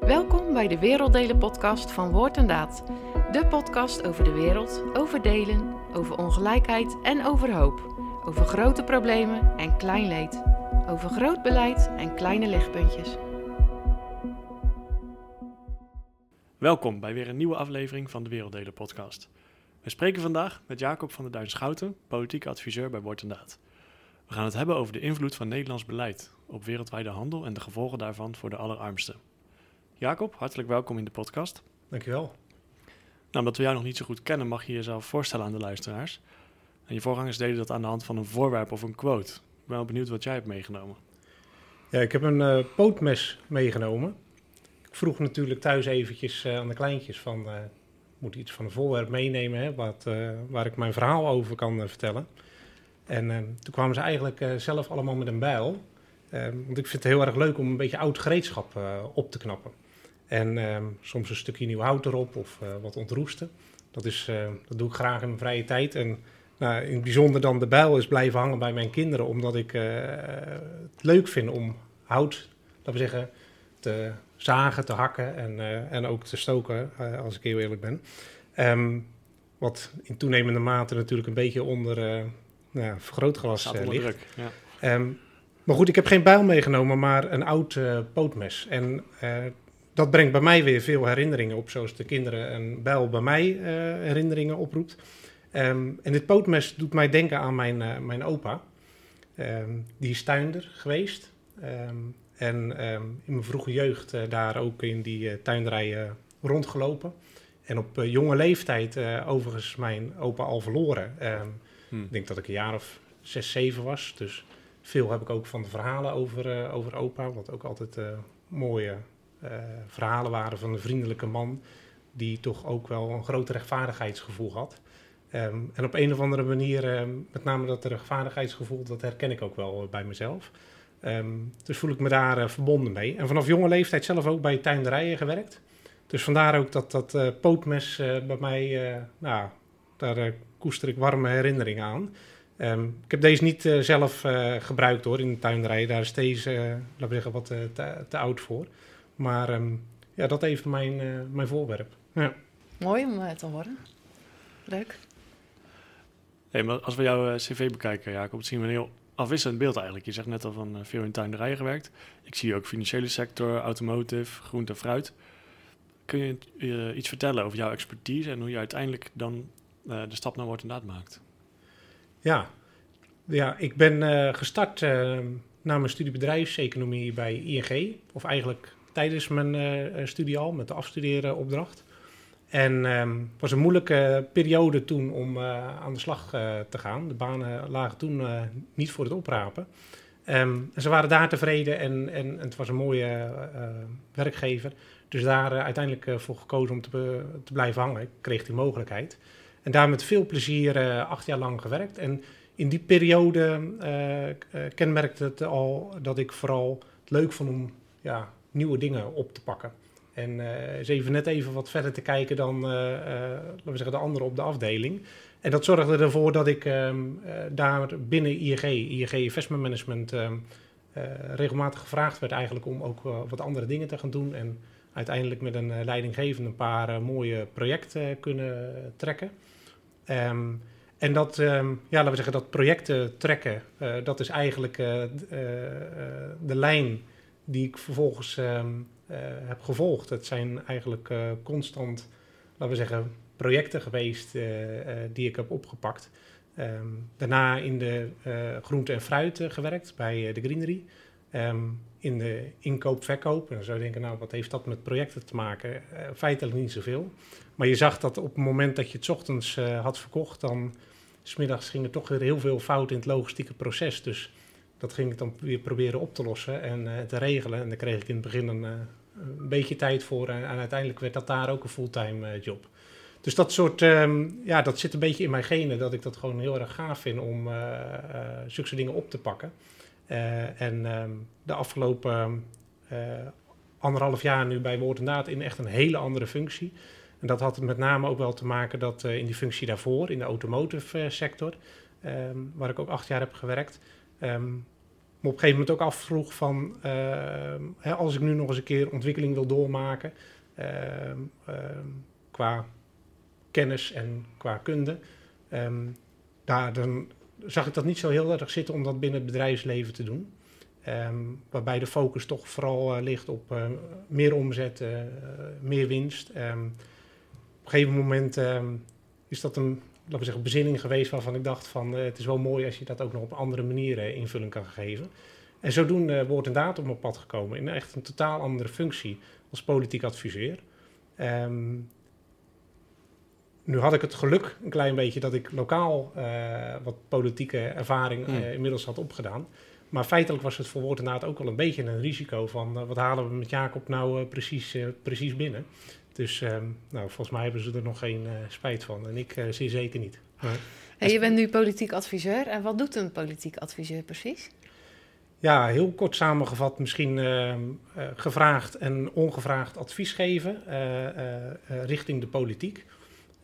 Welkom bij de Werelddelen podcast van Woord en Daad. De podcast over de wereld, over delen, over ongelijkheid en over hoop. Over grote problemen en klein leed. Over groot beleid en kleine lichtpuntjes. Welkom bij weer een nieuwe aflevering van de Werelddelen podcast. We spreken vandaag met Jacob van der Duin Schouten, politiek adviseur bij Woord en Daad. We gaan het hebben over de invloed van Nederlands beleid op wereldwijde handel en de gevolgen daarvan voor de allerarmsten. Jacob, hartelijk welkom in de podcast. Dankjewel. Nou, omdat we jou nog niet zo goed kennen, mag je jezelf voorstellen aan de luisteraars. En je voorgangers deden dat aan de hand van een voorwerp of een quote. Ik ben wel benieuwd wat jij hebt meegenomen. Ja, ik heb een eh, pootmes meegenomen. Ik vroeg natuurlijk thuis eventjes eh, aan de kleintjes van... eh, moet iets van een voorwerp meenemen hè, wat, waar ik mijn verhaal over kan vertellen. En eh, toen kwamen ze eigenlijk zelf allemaal met een bijl. Eh, want ik vind het heel erg leuk om een beetje oud gereedschap op te knappen. En eh, soms een stukje nieuw hout erop of eh, wat ontroesten. Dat, is, eh, dat doe ik graag in mijn vrije tijd. En nou, in het bijzonder dan de bijl is blijven hangen bij mijn kinderen. Omdat ik eh, het leuk vind om hout, laten we zeggen, te zagen, te hakken en, en ook te stoken, als ik heel eerlijk ben. Ehm, wat in toenemende mate natuurlijk een beetje onder nou, ja, vergrootglas onder ligt. druk. Ja. Ehm, maar goed, ik heb geen bijl meegenomen, maar een oud pootmes. En dat brengt bij mij weer veel herinneringen op, zoals de kinderen een bijl bij mij eh, herinneringen oproept. Ehm, en dit pootmes doet mij denken aan mijn, eh, mijn opa. Ehm, die is tuinder geweest. Ehm, en in mijn vroege jeugd eh, daar ook in die tuinderij eh, rondgelopen. En op jonge leeftijd overigens mijn opa al verloren. Hm. ik denk dat ik een jaar of zes, zeven was. Dus veel heb ik ook van de verhalen over, over opa. Wat ook altijd mooie verhalen waren van een vriendelijke man. Die toch ook wel een groot rechtvaardigheidsgevoel had. Ehm, en op een of andere manier, ehm, met name dat rechtvaardigheidsgevoel, dat herken ik ook wel eh, bij mezelf. Ehm, dus voel ik me daar eh, verbonden mee. En vanaf jonge leeftijd zelf ook bij tuinderijen gewerkt. Dus vandaar ook dat dat eh, pootmes eh, bij mij, eh, nou, daar eh, koester ik warme herinneringen aan. Ik heb deze niet eh, zelf eh, gebruikt hoor in de tuinderij. Daar is deze, eh, laten we zeggen, wat eh, te oud voor. Maar ehm, ja, dat even mijn, eh, mijn voorwerp. Ja. Mooi om eh, te horen. Leuk. Hey, maar als we jouw eh, cv bekijken, Jacob, zien we een heel afwisselend beeld eigenlijk. Je zegt net al van veel in tuinderijen gewerkt. Ik zie ook financiële sector, automotive, groente en fruit. Kun je iets vertellen over jouw expertise en hoe je uiteindelijk dan de stap naar woord en daad maakt? Ja, ja ik ben eh, gestart eh, na mijn studie bedrijfseconomie bij ING. Of eigenlijk tijdens mijn eh, studie al, met de afstudeeropdracht. En ehm, het was een moeilijke periode toen om eh, aan de slag eh, te gaan. De banen lagen toen eh, niet voor het oprapen. Ehm, en ze waren daar tevreden en, en, het was een mooie eh, werkgever. Dus daar eh, uiteindelijk eh, voor gekozen om te, te blijven hangen. Ik kreeg die mogelijkheid. En daar met veel plezier eh, acht jaar lang gewerkt. En in die periode eh, eh, kenmerkte het al dat ik vooral het leuk vond om ja, nieuwe dingen op te pakken. En eh eens even net even wat verder te kijken dan eh, eh, laten we zeggen, de anderen op de afdeling. En dat zorgde ervoor dat ik ehm, eh, daar binnen ING, ING Investment Management, ehm, eh, regelmatig gevraagd werd eigenlijk om ook eh, wat andere dingen te gaan doen. En uiteindelijk met een eh, leidinggevende een paar eh, mooie projecten kunnen trekken. Ehm, en dat, ja, laten we zeggen, dat projecten trekken, eh, dat is eigenlijk eh, eh, eh, de lijn die ik vervolgens ehm, eh, heb gevolgd. Het zijn eigenlijk eh, constant, laten we zeggen, projecten geweest eh, die ik heb opgepakt. Ehm, daarna in de eh, groente en fruit gewerkt bij de Greenery. Ehm, in de inkoop-verkoop. En dan zou je denken, nou, wat heeft dat met projecten te maken? Feitelijk niet zoveel. Maar je zag dat op het moment dat je het ochtends had verkocht, dan smiddags ging er toch weer heel veel fout in het logistieke proces. Dus dat ging ik dan weer proberen op te lossen en eh, te regelen. En daar kreeg ik in het begin een, eh, een beetje tijd voor. En, uiteindelijk werd dat daar ook een fulltime eh, job. Dus dat soort, ehm, ja, dat zit een beetje in mijn genen. Dat ik dat gewoon heel erg gaaf vind om eh, zulke dingen op te pakken. En ehm, de afgelopen anderhalf jaar nu bij Woord en Daad in echt een hele andere functie. En dat had met name ook wel te maken dat in die functie daarvoor, in de automotive sector, ehm, waar ik ook acht jaar heb gewerkt, ehm, op een gegeven moment ook afvroeg van, hè, als ik nu nog eens een keer ontwikkeling wil doormaken, qua kennis en qua kunde, daar, dan zag ik dat niet zo heel erg zitten om dat binnen het bedrijfsleven te doen. Waarbij de focus toch vooral uh, ligt op uh, meer omzet, uh, meer winst. Op een gegeven moment is dat een laten we zeggen, bezinning geweest waarvan ik dacht van het is wel mooi als je dat ook nog op andere manieren invulling kan geven. En zodoende wordt inderdaad op mijn pad gekomen in echt een totaal andere functie als politiek adviseur. nu had ik het geluk een klein beetje dat ik lokaal wat politieke ervaring mm. inmiddels had opgedaan. Maar feitelijk was het voor Woord inderdaad ook wel een beetje een risico van uh, wat halen we met Jacob nou precies, precies binnen. Dus ehm, nou, volgens mij hebben ze er nog geen spijt van en ik zie zeker niet. Maar, en je bent nu politiek adviseur en wat doet een politiek adviseur precies? Ja, heel kort samengevat misschien ehm, gevraagd en ongevraagd advies geven richting de politiek.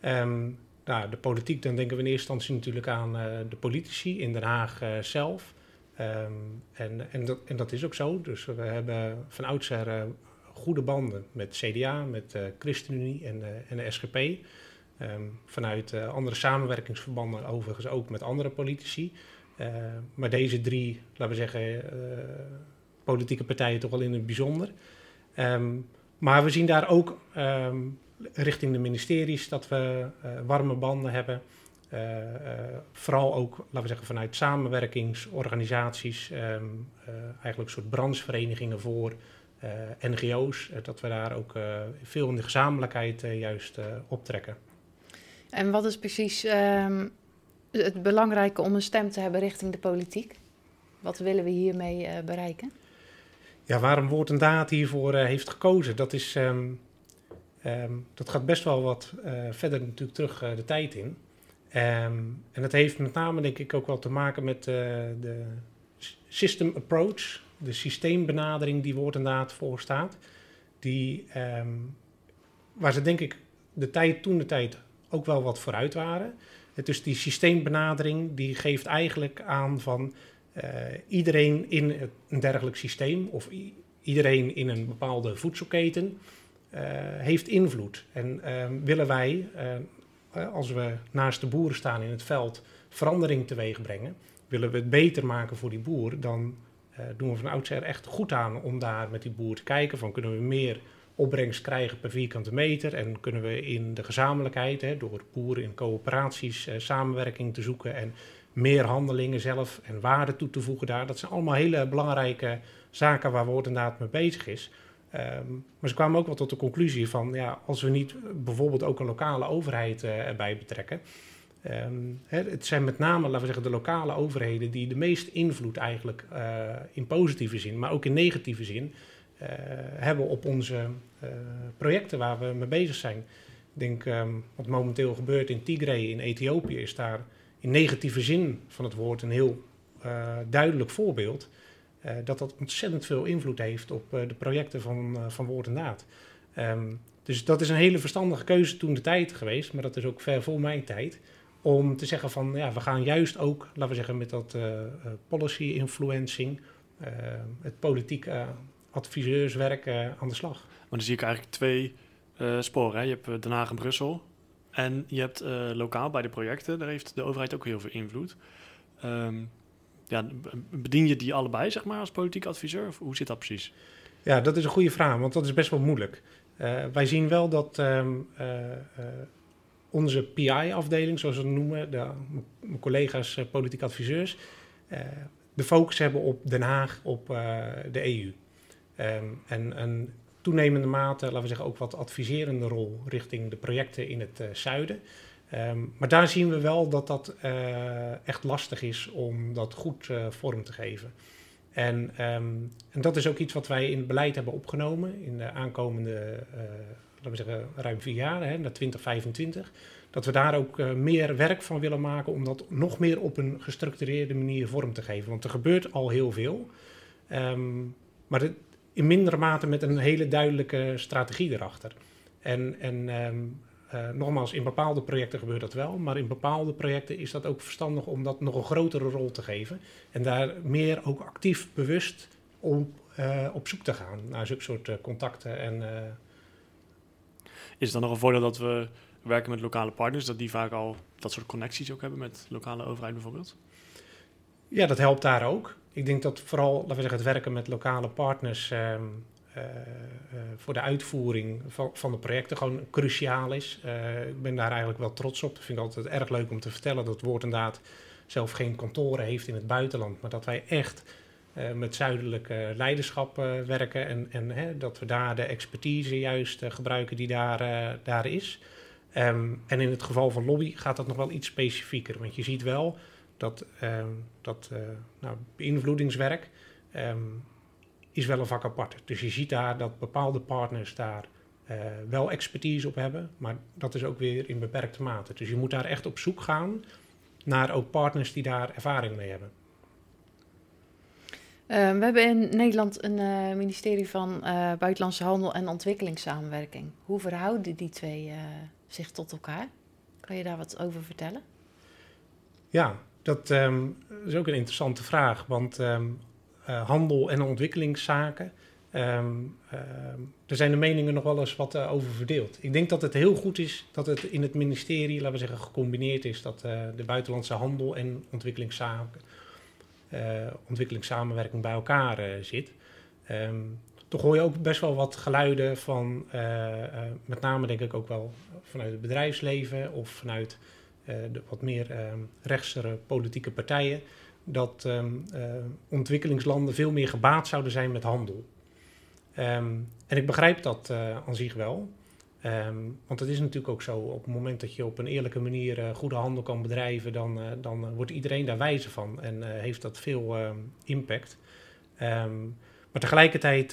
Um, nou, de politiek, dan denken we in eerste instantie natuurlijk aan de politici in Den Haag zelf. Um, en, en, dat, en dat is ook zo. Dus we hebben van oudsher uh, goede banden met CDA, met uh, ChristenUnie en, uh, en de SGP. Ehm, vanuit andere samenwerkingsverbanden overigens ook met andere politici. maar deze drie, laten we zeggen, politieke partijen toch wel in het bijzonder. Um, maar we zien daar ook richting de ministeries dat we warme banden hebben. Vooral ook, laten we zeggen, vanuit samenwerkingsorganisaties, eigenlijk een soort brancheverenigingen voor NGO's, dat we daar ook veel in de gezamenlijkheid juist optrekken. En wat is precies um, het belangrijke om een stem te hebben richting de politiek? Wat willen we hiermee bereiken? Ja, waarom Woord en Daad hiervoor heeft gekozen, dat, is, um, dat gaat best wel wat verder natuurlijk terug de tijd in. En dat heeft met name denk ik ook wel te maken met de system approach, de systeembenadering die Woord inderdaad voor staat. Die, um, waar ze denk ik de tijd, toen de tijd ook wel wat vooruit waren. Dus die systeembenadering die geeft eigenlijk aan van uh, iedereen in een dergelijk systeem of iedereen in een bepaalde voedselketen uh, heeft invloed. En uh, willen wij als we naast de boeren staan in het veld, verandering teweeg brengen, willen we het beter maken voor die boer, dan doen we van oudsher echt goed aan om daar met die boer te kijken van kunnen we meer opbrengst krijgen per vierkante meter en kunnen we in de gezamenlijkheid, hè, door boeren in coöperaties uh, samenwerking te zoeken en meer handelingen zelf en waarde toe te voegen daar. Dat zijn allemaal hele belangrijke zaken waar Woord inderdaad mee bezig is. Um, maar ze kwamen ook wel tot de conclusie van, ja, als we niet bijvoorbeeld ook een lokale overheid uh, erbij betrekken. Hè, het zijn met name, laten we zeggen, de lokale overheden die de meest invloed eigenlijk uh, in positieve zin, maar ook in negatieve zin, uh, hebben op onze projecten waar we mee bezig zijn. Ik denk, um, wat momenteel gebeurt in Tigray in Ethiopië, is daar in negatieve zin van het woord een heel duidelijk voorbeeld. Dat dat ontzettend veel invloed heeft op de projecten van, van Woord en Daad. Um, dus dat is een hele verstandige keuze toen de tijd geweest, maar dat is ook ver voor mijn tijd. Om te zeggen van ja, we gaan juist ook, laten we zeggen, met dat policy influencing, het politiek adviseurswerk aan de slag. Maar dan zie ik eigenlijk twee sporen. Hè? Je hebt Den Haag en Brussel. En je hebt lokaal bij de projecten, daar heeft de overheid ook heel veel invloed. Um, ja, bedien je die allebei, zeg maar, als politiek adviseur? Of hoe zit dat precies? Ja, dat is een goede vraag, want dat is best wel moeilijk. Wij zien wel dat um, uh, onze PI-afdeling, zoals we het noemen, de, mijn collega's politiek adviseurs, de focus hebben op Den Haag, op de EU. Ehm, en een toenemende mate, laten we zeggen, ook wat adviserende rol richting de projecten in het zuiden. Um, maar daar zien we wel dat dat echt lastig is om dat goed vorm te geven. En, um, en, dat is ook iets wat wij in het beleid hebben opgenomen in de aankomende, laten we zeggen, ruim vier jaar, hè, naar 2025. Dat we daar ook meer werk van willen maken om dat nog meer op een gestructureerde manier vorm te geven. Want er gebeurt al heel veel, um, maar in mindere mate met een hele duidelijke strategie erachter. En, en uh, nogmaals, in bepaalde projecten gebeurt dat wel, maar in bepaalde projecten is dat ook verstandig om dat nog een grotere rol te geven. En daar meer ook actief bewust om, uh, op zoek te gaan naar zulke soort contacten. En, is dan nog een voordeel dat we werken met lokale partners, dat die vaak al dat soort connecties ook hebben met lokale overheid bijvoorbeeld? Ja, dat helpt daar ook. Ik denk dat vooral, laten we zeggen, het werken met lokale partners um, uh, uh, voor de uitvoering van, de projecten gewoon cruciaal is. Uh, ik ben daar eigenlijk wel trots op. Dat vind ik altijd erg leuk om te vertellen dat Woord inderdaad zelf geen kantoren heeft in het buitenland, maar dat wij echt met zuidelijk leiderschap werken en, en hè, dat we daar de expertise juist gebruiken die daar, daar is. Um, en in het geval van lobby gaat dat nog wel iets specifieker, want je ziet wel dat, um, dat uh, nou, beïnvloedingswerk um, is wel een vak apart. Dus je ziet daar dat bepaalde partners daar wel expertise op hebben, maar dat is ook weer in beperkte mate. Dus je moet daar echt op zoek gaan naar ook partners die daar ervaring mee hebben. Uh, we hebben in Nederland een uh, ministerie van uh, Buitenlandse Handel en Ontwikkelingssamenwerking. Hoe verhouden die twee zich tot elkaar? Kan je daar wat over vertellen? Ja, dat um, is ook een interessante vraag, want uh, handel en ontwikkelingszaken, um, er zijn de meningen nog wel eens wat over verdeeld. Ik denk dat het heel goed is dat het in het ministerie, laten we zeggen, gecombineerd is, dat de buitenlandse handel en ontwikkelingszaken, ontwikkelingssamenwerking bij elkaar zit. toch hoor je ook best wel wat geluiden van, met name denk ik ook wel vanuit het bedrijfsleven of vanuit eh, de wat meer ehm, rechtsere politieke partijen, dat ehm, eh, ontwikkelingslanden veel meer gebaat zouden zijn met handel. En ik begrijp dat aan zich wel. Um, want het is natuurlijk ook zo, op het moment dat je op een eerlijke manier uh, goede handel kan bedrijven, dan, uh, dan wordt iedereen daar wijzer van en heeft dat veel impact. Um, maar tegelijkertijd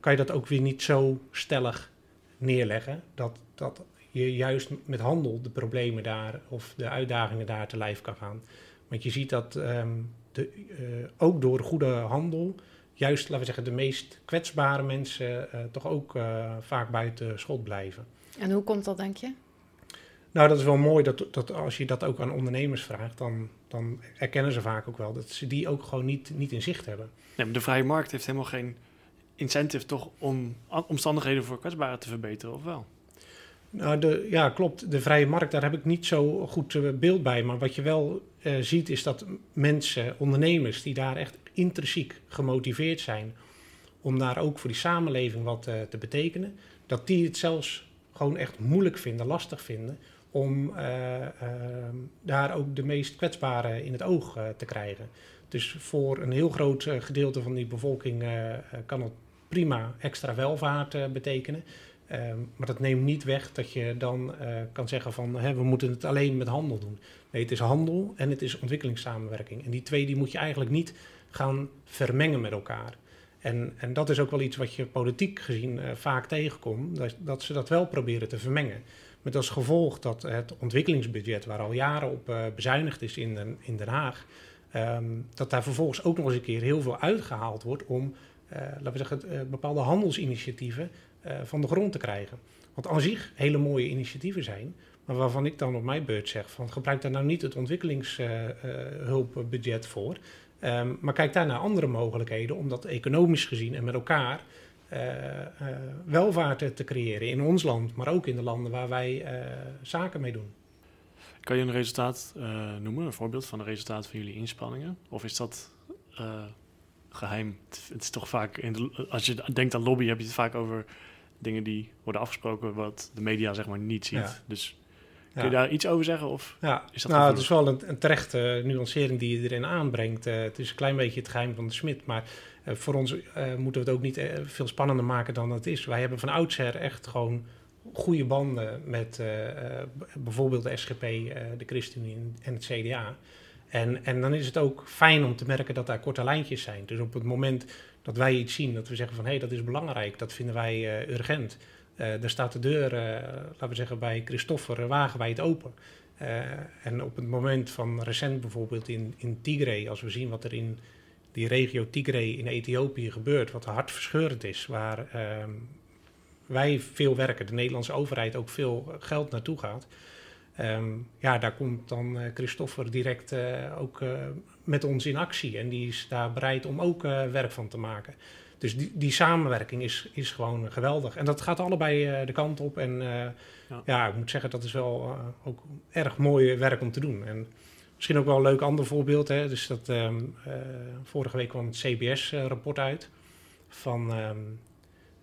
kan je dat ook weer niet zo stellig neerleggen dat, dat je juist met handel de problemen daar of de uitdagingen daar te lijf kan gaan. Want je ziet dat de, ook door goede handel, juist laten we zeggen, de meest kwetsbare mensen uh, toch ook uh, vaak buiten schot blijven. En hoe komt dat, denk je? Nou, dat is wel mooi dat, dat als je dat ook aan ondernemers vraagt, dan, dan erkennen ze vaak ook wel dat ze die ook gewoon niet, niet in zicht hebben. Nee, maar de vrije markt heeft helemaal geen incentive toch om omstandigheden voor kwetsbaren te verbeteren, of wel? Nou, de, ja, klopt. De vrije markt, daar heb ik niet zo goed uh, beeld bij. Maar wat je wel uh, ziet, is dat mensen, ondernemers, die daar echt intrinsiek gemotiveerd zijn om daar ook voor die samenleving wat uh, te betekenen, dat die het zelfs gewoon echt moeilijk vinden, lastig vinden om daar ook de meest kwetsbaren in het oog te krijgen. Dus voor een heel groot gedeelte van die bevolking kan het prima extra welvaart betekenen. Um, maar dat neemt niet weg dat je dan kan zeggen van hè, we moeten het alleen met handel doen. Nee, het is handel en het is ontwikkelingssamenwerking. En die twee die moet je eigenlijk niet gaan vermengen met elkaar. En, en dat is ook wel iets wat je politiek gezien uh, vaak tegenkomt, dat, dat, ze dat wel proberen te vermengen. Met als gevolg dat het ontwikkelingsbudget, waar al jaren op uh, bezuinigd is in Den, in Den Haag, um, dat daar vervolgens ook nog eens een keer heel veel uitgehaald wordt om, laten we zeggen, bepaalde handelsinitiatieven van de grond te krijgen. Wat aan zich hele mooie initiatieven zijn, maar waarvan ik dan op mijn beurt zeg van gebruik daar nou niet het ontwikkelingshulpbudget voor, um, maar kijk daar naar andere mogelijkheden om dat economisch gezien en met elkaar uh, welvaart te creëren in ons land, maar ook in de landen waar wij zaken mee doen. Kan je een resultaat noemen, een voorbeeld van een resultaat van jullie inspanningen? Of is dat geheim? Het is toch vaak, in de, als je denkt aan lobby, heb je het vaak over dingen die worden afgesproken wat de media zeg maar niet ziet. Ja. Dus kun je daar iets over zeggen? Of ja, is dat nou, het is wel een, een terechte nuancering die je erin aanbrengt. Uh, het is een klein beetje het geheim van de smid, maar uh, voor ons moeten we het ook niet veel spannender maken dan het is. Wij hebben van oudsher echt gewoon goede banden met bijvoorbeeld de SGP, de ChristenUnie en het CDA. En, en dan is het ook fijn om te merken dat daar korte lijntjes zijn. Dus op het moment dat wij iets zien, dat we zeggen van hé, hey, dat is belangrijk, dat vinden wij uh, urgent. Uh, er staat de deur, uh, laten we zeggen, bij Christoffer wagenwijd open. en op het moment van recent bijvoorbeeld in, in Tigray, als we zien wat er in die regio Tigray in Ethiopië gebeurt, wat hartverscheurend is, waar ehm, wij veel werken, de Nederlandse overheid ook veel geld naartoe gaat. Ehm, ja, daar komt dan uh, Christoffer direct ook met ons in actie. En die is daar bereid om ook werk van te maken. Dus die, die samenwerking is, is gewoon geweldig. En dat gaat allebei de kant op. En ja. ja. ik moet zeggen, dat is wel ook erg mooi werk om te doen. En Misschien ook wel een leuk ander voorbeeld. Hè? Dus dat, ehm, eh, vorige week kwam het CBS-rapport uit. Van, ehm,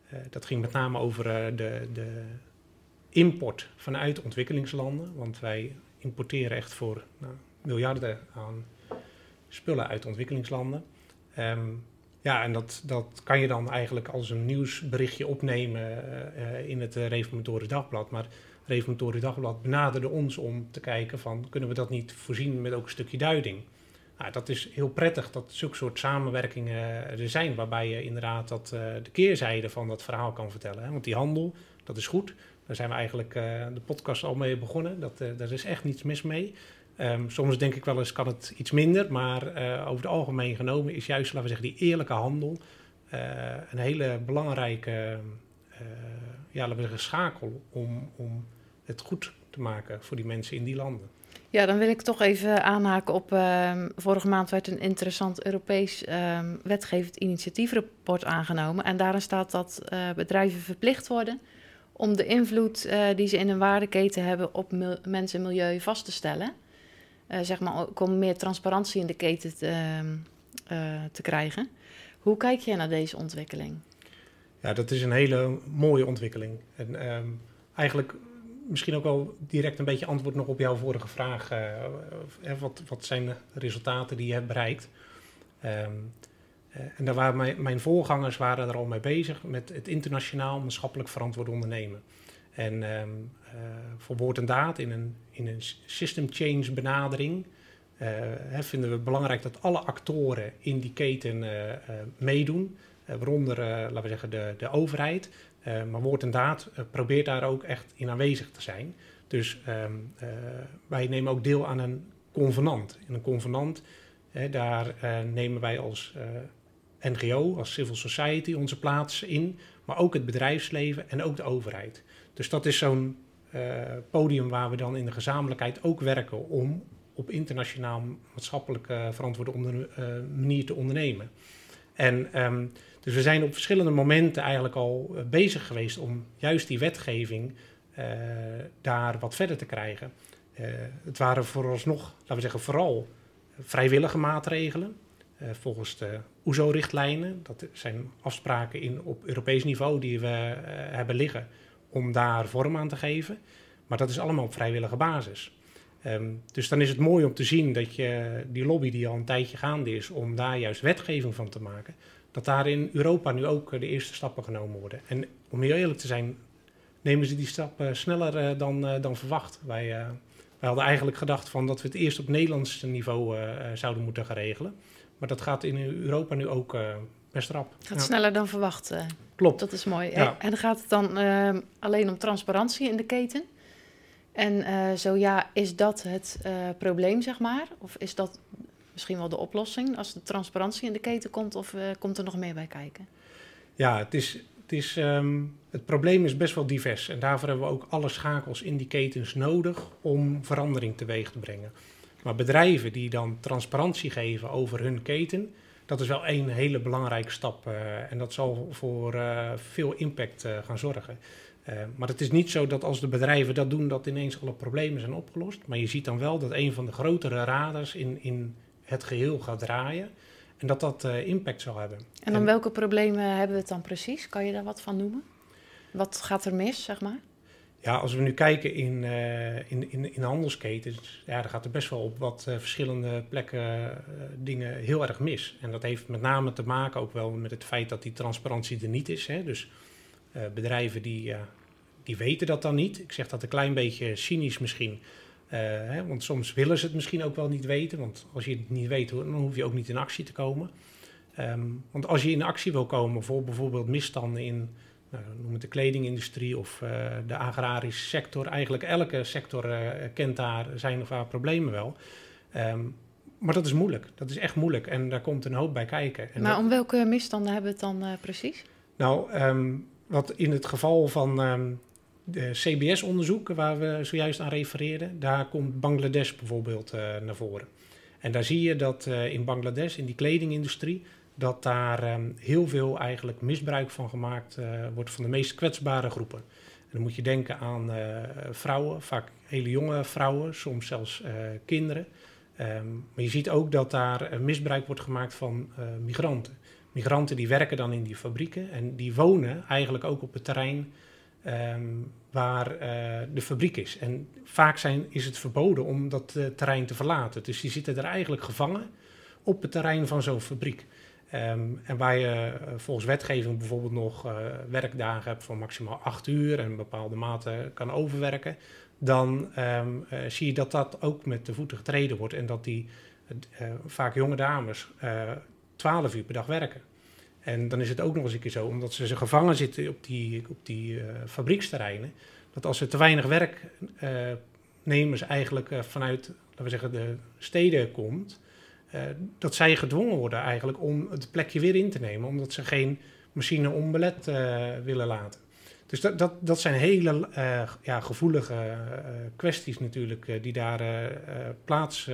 eh, dat ging met name over eh, de, de import vanuit ontwikkelingslanden. Want wij importeren echt voor nou, miljarden aan spullen uit ontwikkelingslanden. Ehm, ja, en dat, dat kan je dan eigenlijk als een nieuwsberichtje opnemen in het Reformatoren Dagblad. Maar Reformatorie Dagblad benaderde ons om te kijken van kunnen we dat niet voorzien met ook een stukje duiding. Nou, dat is heel prettig dat zulke soort samenwerkingen er zijn, waarbij je inderdaad dat, de keerzijde van dat verhaal kan vertellen. Hè? Want die handel, dat is goed. Daar zijn we eigenlijk de podcast al mee begonnen. Dat, uh, daar is echt niets mis mee. Um, soms denk ik wel eens kan het iets minder, maar over het algemeen genomen is juist, laten we zeggen, die eerlijke handel een hele belangrijke ja, laten we zeggen, schakel om, om het goed te maken voor die mensen in die landen. Ja, dan wil ik toch even aanhaken op. Uh, vorige maand werd een interessant Europees uh, wetgevend initiatiefrapport aangenomen. En daarin staat dat bedrijven verplicht worden om de invloed eh, die ze in een waardeketen hebben op mensen en milieu vast te stellen. Eh, zeg maar om meer transparantie in de keten te, ehm, te krijgen. Hoe kijk jij naar deze ontwikkeling? Ja, dat is een hele mooie ontwikkeling. En ehm, eigenlijk misschien ook wel direct een beetje antwoord nog op jouw vorige vraag. Uh, wat, wat zijn de resultaten die je hebt bereikt? Uh, en daar waren mijn, mijn, voorgangers waren er al mee bezig met het internationaal maatschappelijk verantwoord ondernemen. En um, voor woord en daad in een, in een system change benadering hè, vinden we belangrijk dat alle actoren in die keten meedoen. waaronder, laten we zeggen, de, de overheid, maar woord en daad probeert daar ook echt in aanwezig te zijn. Dus uh, wij nemen ook deel aan een convenant. In een convenant, daar nemen wij als NGO, als civil society onze plaats in, maar ook het bedrijfsleven en ook de overheid. Dus dat is zo'n podium waar we dan in de gezamenlijkheid ook werken om op internationaal maatschappelijk verantwoorde onder, manier te ondernemen. En um, dus we zijn op verschillende momenten eigenlijk al eh, bezig geweest om juist die wetgeving daar wat verder te krijgen. Het waren vooralsnog, laten we zeggen, vooral vrijwillige maatregelen. Volgens de OESO-richtlijnen. Dat zijn afspraken in, op Europees niveau die we hebben liggen om daar vorm aan te geven. Maar dat is allemaal op vrijwillige basis. Um, dus dan is het mooi om te zien dat je die lobby die al een tijdje gaande is, om daar juist wetgeving van te maken, dat daar in Europa nu ook eh, de eerste stappen genomen worden. En om heel eerlijk te zijn, nemen ze die stappen sneller uh, dan, uh, dan verwacht. Wij, wij hadden eigenlijk gedacht van dat we het eerst op Nederlands niveau zouden moeten gaan regelen. Maar dat gaat in Europa nu ook best rap. Het gaat ja. sneller dan verwacht. Klopt. Dat is mooi. Ja. En dan gaat het dan ehm, alleen om transparantie in de keten? En zo ja, is dat het probleem, zeg maar? Of is dat misschien wel de oplossing als de transparantie in de keten komt? Of uh, komt er nog meer bij kijken? Ja, het, is, het, is, um, het probleem is best wel divers. En daarvoor hebben we ook alle schakels in die ketens nodig om verandering teweeg te brengen. Maar bedrijven die dan transparantie geven over hun keten, dat is wel een hele belangrijke stap. Uh, en dat zal voor uh, veel impact gaan zorgen. maar het is niet zo dat als de bedrijven dat doen, dat ineens alle problemen zijn opgelost. Maar je ziet dan wel dat een van de grotere raders in, in het geheel gaat draaien. En dat dat impact zal hebben. En dan welke problemen hebben we het dan precies? Kan je daar wat van noemen? Wat gaat er mis, zeg maar? Ja, als we nu kijken in, uh, in, in, in handelsketens, ja, dan gaat er best wel op wat uh, verschillende plekken dingen heel erg mis. En dat heeft met name te maken ook wel met het feit dat die transparantie er niet is. Hè? Dus bedrijven die, die weten dat dan niet. Ik zeg dat een klein beetje cynisch misschien. Hè, want soms willen ze het misschien ook wel niet weten. Want als je het niet weet, dan hoef je ook niet in actie te komen. Um, want als je in actie wil komen voor bijvoorbeeld misstanden in nou, noem het de kledingindustrie of uh, de agrarische sector. Eigenlijk elke sector uh, kent daar zijn of haar problemen wel. Um, maar dat is moeilijk. Dat is echt moeilijk. En daar komt een hoop bij kijken. En maar dat... om welke misstanden hebben we het dan precies? Nou, um, wat in het geval van ehm, de CBS-onderzoek, waar we zojuist aan refereerden, daar komt Bangladesh bijvoorbeeld naar voren. En daar zie je dat in Bangladesh, in die kledingindustrie, dat daar um, heel veel eigenlijk misbruik van gemaakt uh, wordt van de meest kwetsbare groepen. En dan moet je denken aan vrouwen, vaak hele jonge vrouwen, soms zelfs kinderen. Um, maar je ziet ook dat daar misbruik wordt gemaakt van migranten. Migranten die werken dan in die fabrieken en die wonen eigenlijk ook op het terrein um, waar de fabriek is. En vaak zijn, is het verboden om dat terrein te verlaten. Dus die zitten er eigenlijk gevangen op het terrein van zo'n fabriek. Um, en waar je uh, volgens wetgeving bijvoorbeeld nog werkdagen hebt van maximaal acht uur en bepaalde mate kan overwerken, dan um, zie je dat dat ook met de voeten getreden wordt en dat die vaak jonge dames twaalf uur per dag werken. En dan is het ook nog eens een keer zo, omdat ze gevangen zitten op die, op die fabrieksterreinen, dat als er te weinig werknemers eigenlijk vanuit, laten we zeggen, de steden komt, dat zij gedwongen worden eigenlijk om het plekje weer in te nemen, omdat ze geen machine onbelet willen laten. Dus dat, dat, dat zijn hele ja, gevoelige kwesties natuurlijk die daar plaats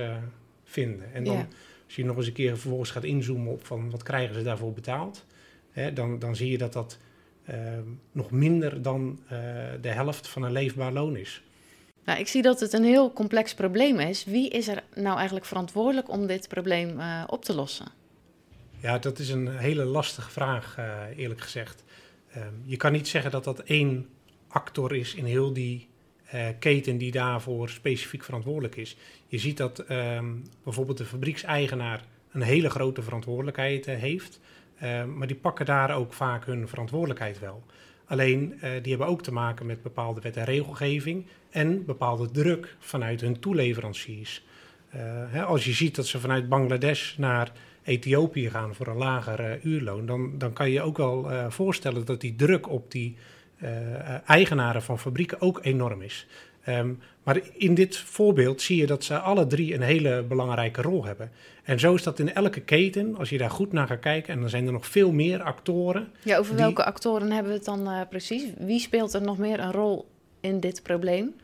vinden. En dan... Ja als je nog eens een keer vervolgens gaat inzoomen op van wat krijgen ze daarvoor betaald, hè, dan, dan zie je dat dat uh, nog minder dan uh, de helft van een leefbaar loon is. Nou, ik zie dat het een heel complex probleem is. Wie is er nou eigenlijk verantwoordelijk om dit probleem uh, op te lossen? Ja, dat is een hele lastige vraag, eerlijk gezegd. Ehm, je kan niet zeggen dat dat één actor is in heel die uh, keten die daarvoor specifiek verantwoordelijk is. Je ziet dat um, bijvoorbeeld de fabriekseigenaar een hele grote verantwoordelijkheid heeft, uh, maar die pakken daar ook vaak hun verantwoordelijkheid wel. Alleen die hebben ook te maken met bepaalde wet en regelgeving en bepaalde druk vanuit hun toeleveranciers. Hè, als je ziet dat ze vanuit Bangladesh naar Ethiopië gaan voor een lager uurloon, dan, dan kan je ook wel voorstellen dat die druk op die eigenaren van fabrieken ook enorm is. Um, maar in dit voorbeeld zie je dat ze alle drie een hele belangrijke rol hebben. En zo is dat in elke keten, als je daar goed naar gaat kijken. En dan zijn er nog veel meer actoren. Ja, over welke actoren hebben we het dan uh, precies? Wie speelt er nog meer een rol in dit probleem?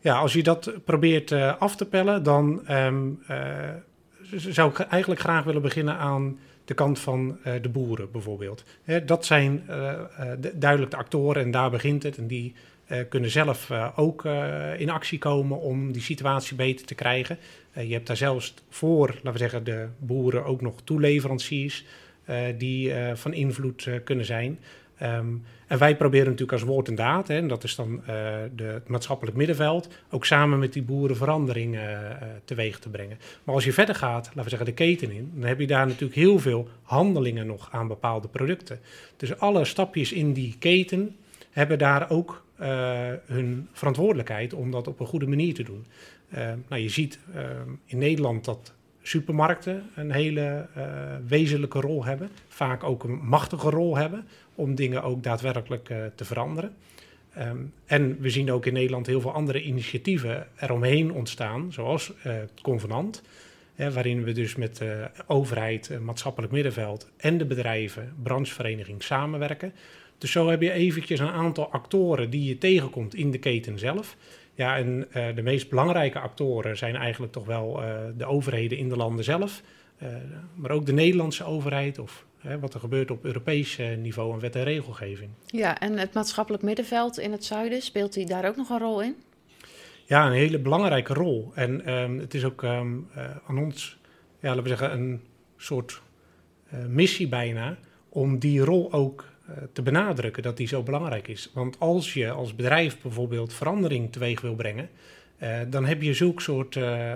Ja, als je dat probeert uh, af te pellen, dan um, zou ik eigenlijk graag willen beginnen aan de kant van uh, de boeren bijvoorbeeld. Hè, dat zijn duidelijk de actoren en daar begint het. En die kunnen zelf ook in actie komen om die situatie beter te krijgen. je hebt daar zelfs voor, laten we zeggen, de boeren ook nog toeleveranciers die van invloed kunnen zijn. Um, en wij proberen natuurlijk als woord en daad, hè, en dat is dan de, het maatschappelijk middenveld, ook samen met die boeren verandering teweeg te brengen. Maar als je verder gaat, laten we zeggen de keten in, dan heb je daar natuurlijk heel veel handelingen nog aan bepaalde producten. Dus alle stapjes in die keten hebben daar ook hun verantwoordelijkheid om dat op een goede manier te doen. nou, je ziet in Nederland dat supermarkten een hele wezenlijke rol hebben. Vaak ook een machtige rol hebben om dingen ook daadwerkelijk te veranderen. Um, en we zien ook in Nederland heel veel andere initiatieven eromheen ontstaan, zoals het Convenant. Hè, waarin we dus met de overheid, maatschappelijk middenveld en de bedrijven, branchevereniging samenwerken. Dus zo heb je eventjes een aantal actoren die je tegenkomt in de keten zelf. Ja, en uh, de meest belangrijke actoren zijn eigenlijk toch wel uh, de overheden in de landen zelf. Uh, maar ook de Nederlandse overheid of wat er gebeurt op Europees niveau en wet en regelgeving. Ja, en het maatschappelijk middenveld in het zuiden, speelt hij daar ook nog een rol in? Ja, een hele belangrijke rol. En um, het is ook um, aan ons, ja, laten we zeggen, een soort missie bijna om die rol ook eh, te benadrukken dat die zo belangrijk is. Want als je als bedrijf bijvoorbeeld verandering teweeg wil brengen, uh, dan heb je zulke soort uh,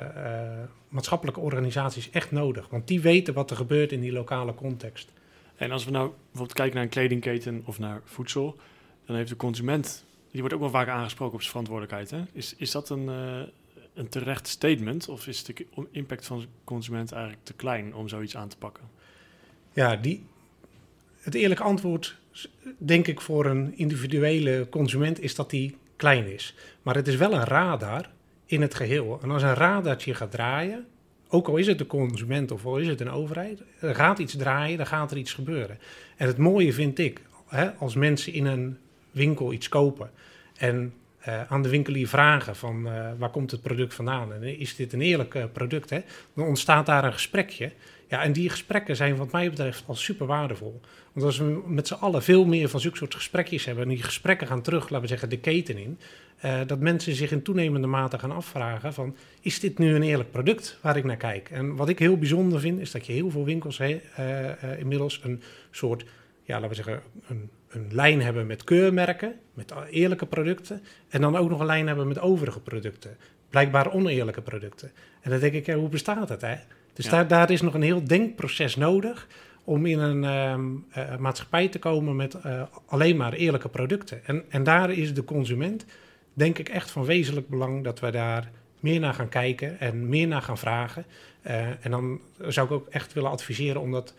maatschappelijke organisaties echt nodig. Want die weten wat er gebeurt in die lokale context. En als we nou bijvoorbeeld kijken naar een kledingketen of naar voedsel, dan heeft de consument, die wordt ook wel vaak aangesproken op zijn verantwoordelijkheid. Hè? Is, is dat een, een terecht statement of is de impact van de consument eigenlijk te klein om zoiets aan te pakken? Ja, die, het eerlijke antwoord, denk ik, voor een individuele consument is dat die klein is. Maar het is wel een radar in het geheel. En als een radartje gaat draaien, ook al is het de consument of al is het een overheid, er gaat iets draaien, dan gaat er iets gebeuren. En het mooie vind ik, hè, als mensen in een winkel iets kopen en uh, aan de winkelier vragen van uh, waar komt het product vandaan en is dit een eerlijk uh, product, hè? dan ontstaat daar een gesprekje. Ja, en die gesprekken zijn wat mij betreft al super waardevol. Want als we met z'n allen veel meer van zulke soort gesprekjes hebben... en die gesprekken gaan terug, laten we zeggen, de keten in... Uh, dat mensen zich in toenemende mate gaan afvragen van... is dit nu een eerlijk product waar ik naar kijk? En wat ik heel bijzonder vind, is dat je heel veel winkels he, uh, uh, inmiddels een soort... ja, laten we zeggen, een, een lijn hebben met keurmerken, met eerlijke producten... en dan ook nog een lijn hebben met overige producten. Blijkbaar oneerlijke producten. En dan denk ik, hoe bestaat dat, hè? Dus ja. daar, daar is nog een heel denkproces nodig om in een uh, uh, maatschappij te komen met uh, alleen maar eerlijke producten. En, en daar is de consument, denk ik, echt van wezenlijk belang dat we daar meer naar gaan kijken en meer naar gaan vragen. en dan zou ik ook echt willen adviseren om dat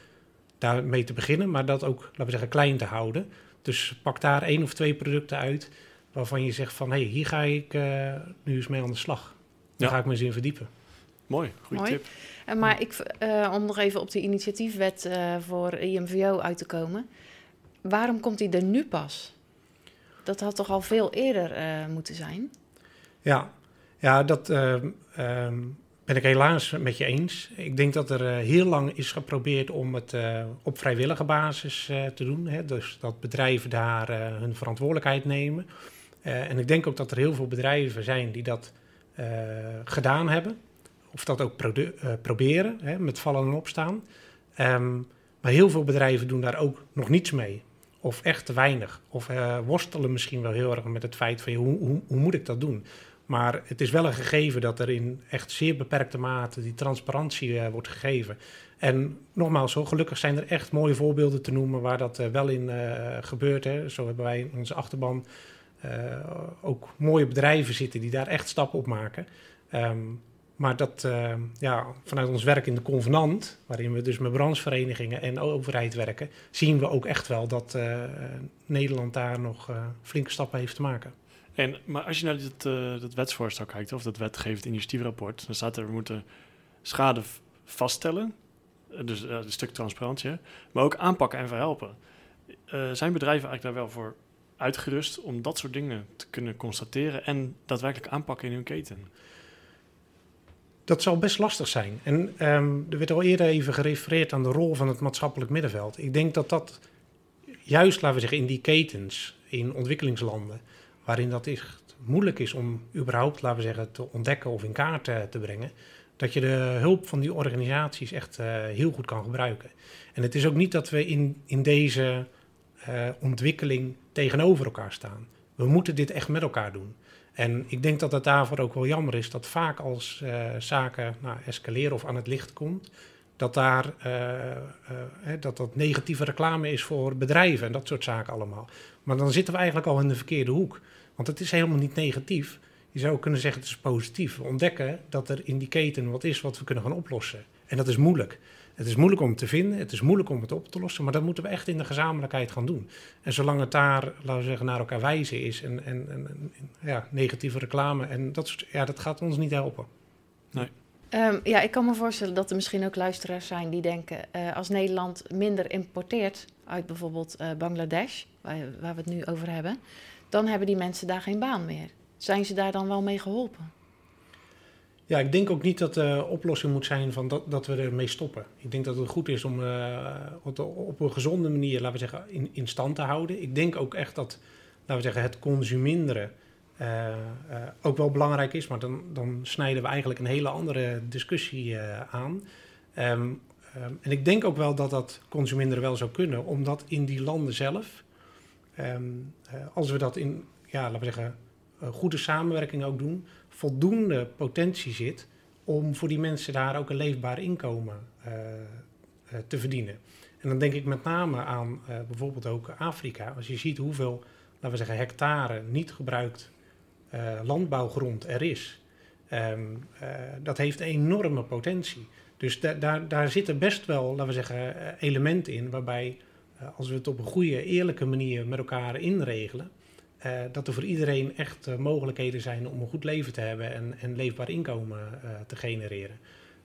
daarmee te beginnen, maar dat ook, laten we zeggen, klein te houden. Dus pak daar één of twee producten uit waarvan je zegt van, hé, hey, hier ga ik nu eens mee aan de slag. Daar ja. ga ik me eens in verdiepen. Mooi, goede tip. Uh, maar ik, uh, om nog even op de initiatiefwet uh, voor IMVO uit te komen. Waarom komt die er nu pas? Dat had toch al veel eerder moeten zijn? Ja, ja dat um, ben ik helaas met je eens. Ik denk dat er heel lang is geprobeerd om het op vrijwillige basis te doen. Hè? Dus dat bedrijven daar hun verantwoordelijkheid nemen. en ik denk ook dat er heel veel bedrijven zijn die dat gedaan hebben of dat ook uh, proberen, hè, met vallen en opstaan. Um, maar heel veel bedrijven doen daar ook nog niets mee. Of echt te weinig. Of uh, worstelen misschien wel heel erg met het feit van hoe, hoe, hoe, moet ik dat doen? Maar het is wel een gegeven dat er in echt zeer beperkte mate die transparantie uh, wordt gegeven. En nogmaals, zo gelukkig zijn er echt mooie voorbeelden te noemen waar dat wel in gebeurt. Hè. Zo hebben wij in onze achterban ook mooie bedrijven zitten die daar echt stappen op maken. Um, maar dat, uh, ja, vanuit ons werk in de convenant, waarin we dus met brancheverenigingen en overheid werken, zien we ook echt wel dat uh, Nederland daar nog uh, flinke stappen heeft te maken. En, maar als je naar dit, dat wetsvoorstel kijkt, of dat wetgevend initiatiefrapport, dan staat er, we moeten schade vaststellen, dus een stuk transparantie, maar ook aanpakken en verhelpen. zijn bedrijven eigenlijk daar wel voor uitgerust om dat soort dingen te kunnen constateren en daadwerkelijk aanpakken in hun keten? Dat zal best lastig zijn. En um, er werd al eerder even gerefereerd aan de rol van het maatschappelijk middenveld. Ik denk dat dat juist, laten we zeggen, in die ketens in ontwikkelingslanden, waarin dat echt moeilijk is om überhaupt, laten we zeggen, te ontdekken of in kaart te, te brengen, dat je de hulp van die organisaties echt uh, heel goed kan gebruiken. En het is ook niet dat we in, in deze uh, ontwikkeling tegenover elkaar staan. We moeten dit echt met elkaar doen. En ik denk dat het daarvoor ook wel jammer is dat vaak als uh, zaken nou, escaleren of aan het licht komt, dat daar uh, uh, dat, dat negatieve reclame is voor bedrijven en dat soort zaken allemaal. Maar dan zitten we eigenlijk al in de verkeerde hoek. Want het is helemaal niet negatief. Je zou kunnen zeggen het is positief. We ontdekken dat er in die keten wat is wat we kunnen gaan oplossen. En dat is moeilijk. Het is moeilijk om te vinden, het is moeilijk om het op te lossen, maar dat moeten we echt in de gezamenlijkheid gaan doen. En zolang het daar, laten we zeggen, naar elkaar wijzen is en, en, en, ja, negatieve reclame, en dat, soort, ja, dat gaat ons niet helpen. Nee. Um, ja, ik kan me voorstellen dat er misschien ook luisteraars zijn die denken: uh, als Nederland minder importeert uit bijvoorbeeld uh, Bangladesh, waar, waar, we het nu over hebben, dan hebben die mensen daar geen baan meer. Zijn ze daar dan wel mee geholpen? Ja, ik denk ook niet dat de oplossing moet zijn van dat, dat we ermee stoppen. Ik denk dat het goed is om uh, op een gezonde manier, laten we zeggen, in, stand te houden. Ik denk ook echt dat, laten we zeggen, het consuminderen uh, uh, ook wel belangrijk is. Maar dan, dan snijden we eigenlijk een hele andere discussie aan. Um, um, en ik denk ook wel dat dat consuminderen wel zou kunnen, omdat in die landen zelf, um, als we dat in, ja, laten we zeggen, goede samenwerking ook doen voldoende potentie zit om voor die mensen daar ook een leefbaar inkomen uh, uh, te verdienen. En dan denk ik met name aan uh, bijvoorbeeld ook Afrika. Als je ziet hoeveel, laten we zeggen, hectare niet gebruikt landbouwgrond er is, um, dat heeft enorme potentie. Dus da daar, daar zitten best wel, laten we zeggen, elementen in waarbij, als we het op een goede, eerlijke manier met elkaar inregelen, uh, dat er voor iedereen echt uh, mogelijkheden zijn om een goed leven te hebben en, en leefbaar inkomen uh, te genereren.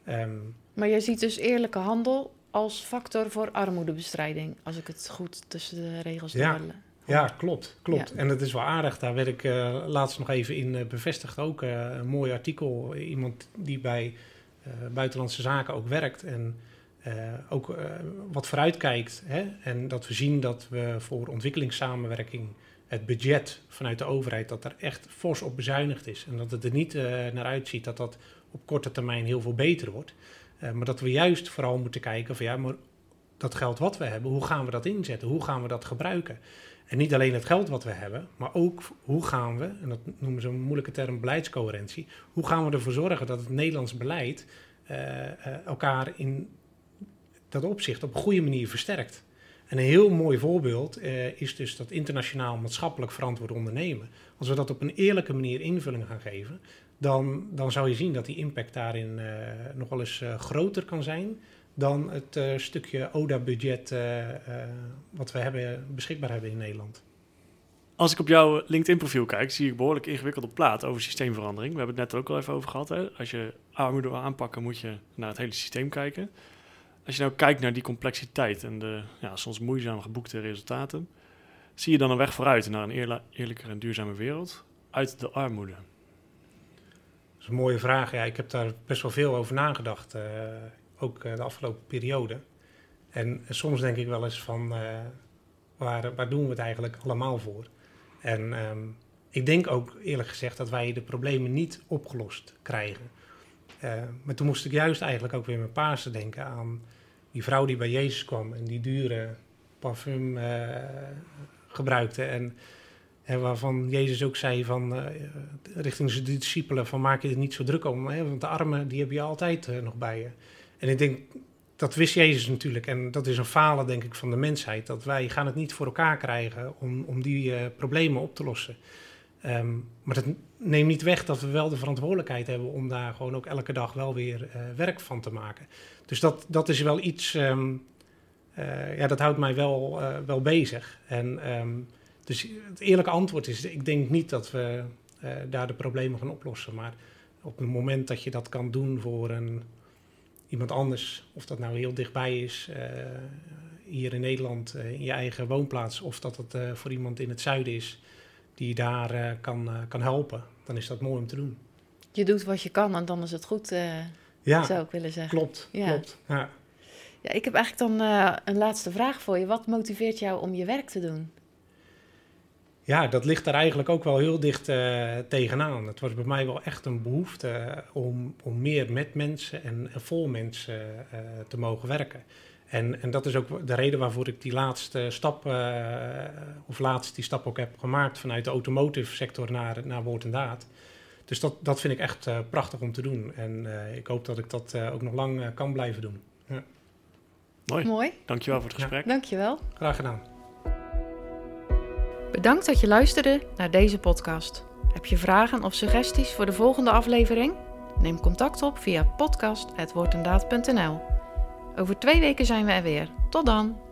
Um, maar je ziet dus eerlijke handel als factor voor armoedebestrijding, als ik het goed tussen de regels Ja. Ja, klopt. klopt. Ja. En dat is wel aardig. Daar werd ik eh, laatst nog even in eh, bevestigd. Ook eh, een mooi artikel. Iemand die bij eh, Buitenlandse Zaken ook werkt. En eh, ook eh, wat vooruitkijkt. Hè? En dat we zien dat we voor ontwikkelingssamenwerking het budget vanuit de overheid, dat er echt fors op bezuinigd is. En dat het er niet eh, naar uitziet dat dat op korte termijn heel veel beter wordt. Eh, maar dat we juist vooral moeten kijken van ja, maar dat geld wat we hebben, hoe gaan we dat inzetten? Hoe gaan we dat gebruiken? En niet alleen het geld wat we hebben, maar ook hoe gaan we, en dat noemen ze een moeilijke term beleidscoherentie, hoe gaan we ervoor zorgen dat het Nederlands beleid eh, elkaar in dat opzicht op een goede manier versterkt. En een heel mooi voorbeeld eh, is dus dat internationaal maatschappelijk verantwoord ondernemen. Als we dat op een eerlijke manier invulling gaan geven, dan, dan zou je zien dat die impact daarin eh, nog wel eens eh, groter kan zijn dan het stukje ODA-budget wat we hebben, beschikbaar hebben in Nederland. Als ik op jouw LinkedIn-profiel kijk, zie ik behoorlijk ingewikkelde plaat over systeemverandering. We hebben het net ook al even over gehad. Hè? Als je armoede wil aanpakken, moet je naar het hele systeem kijken. Als je nou kijkt naar die complexiteit en de ja, soms moeizaam geboekte resultaten, zie je dan een weg vooruit naar een eerlijker en duurzame wereld uit de armoede? Dat is een mooie vraag. Ja, ik heb daar best wel veel over nagedacht, eh, ook eh, de afgelopen periode. En soms denk ik wel eens van, eh, waar, waar doen we het eigenlijk allemaal voor? En ehm, ik denk ook eerlijk gezegd dat wij de problemen niet opgelost krijgen. Eh, maar toen moest ik juist eigenlijk ook weer met Pasen denken aan die vrouw die bij Jezus kwam en die dure parfum eh, gebruikte. En, en waarvan Jezus ook zei van, eh, richting zijn discipelen van maak je er niet zo druk om, hè, want de armen die heb je altijd nog bij je. En ik denk, dat wist Jezus natuurlijk en dat is een falen denk ik van de mensheid, dat wij gaan het niet voor elkaar krijgen om, om die problemen op te lossen. Ehm, maar dat neemt niet weg dat we wel de verantwoordelijkheid hebben om daar gewoon ook elke dag wel weer eh, werk van te maken. Dus dat, dat is wel iets, ehm, eh, ja, dat houdt mij wel, eh, wel bezig. En ehm, dus het eerlijke antwoord is, ik denk niet dat we daar de problemen gaan oplossen. Maar op het moment dat je dat kan doen voor een, iemand anders, of dat nou heel dichtbij is, hier in Nederland, in je eigen woonplaats, of dat het voor iemand in het zuiden is die je daar eh, kan, eh, kan helpen, dan is dat mooi om te doen. Je doet wat je kan en dan is het goed, eh, Ja, zou ik willen zeggen. klopt. Ja. klopt. Ja. Ja, ik heb eigenlijk dan een laatste vraag voor je. Wat motiveert jou om je werk te doen? Ja, dat ligt er eigenlijk ook wel heel dicht tegenaan. Het was bij mij wel echt een behoefte eh, om, om meer met mensen en, en voor mensen te mogen werken. En, en dat is ook de reden waarvoor ik die laatste stap, eh, of laatst die stap ook heb gemaakt vanuit de automotive sector naar, naar woord en daad. Dus dat, dat vind ik echt eh, prachtig om te doen. En eh, ik hoop dat ik dat eh, ook nog lang eh, kan blijven doen. Mooi, Mooi, dankjewel voor het Ja. gesprek. dankjewel. Graag gedaan. Bedankt dat je luisterde naar deze podcast. Heb je vragen of suggesties voor de volgende aflevering? Neem contact op via podcast.woordendaad.nl Over twee weken zijn we er weer. Tot dan!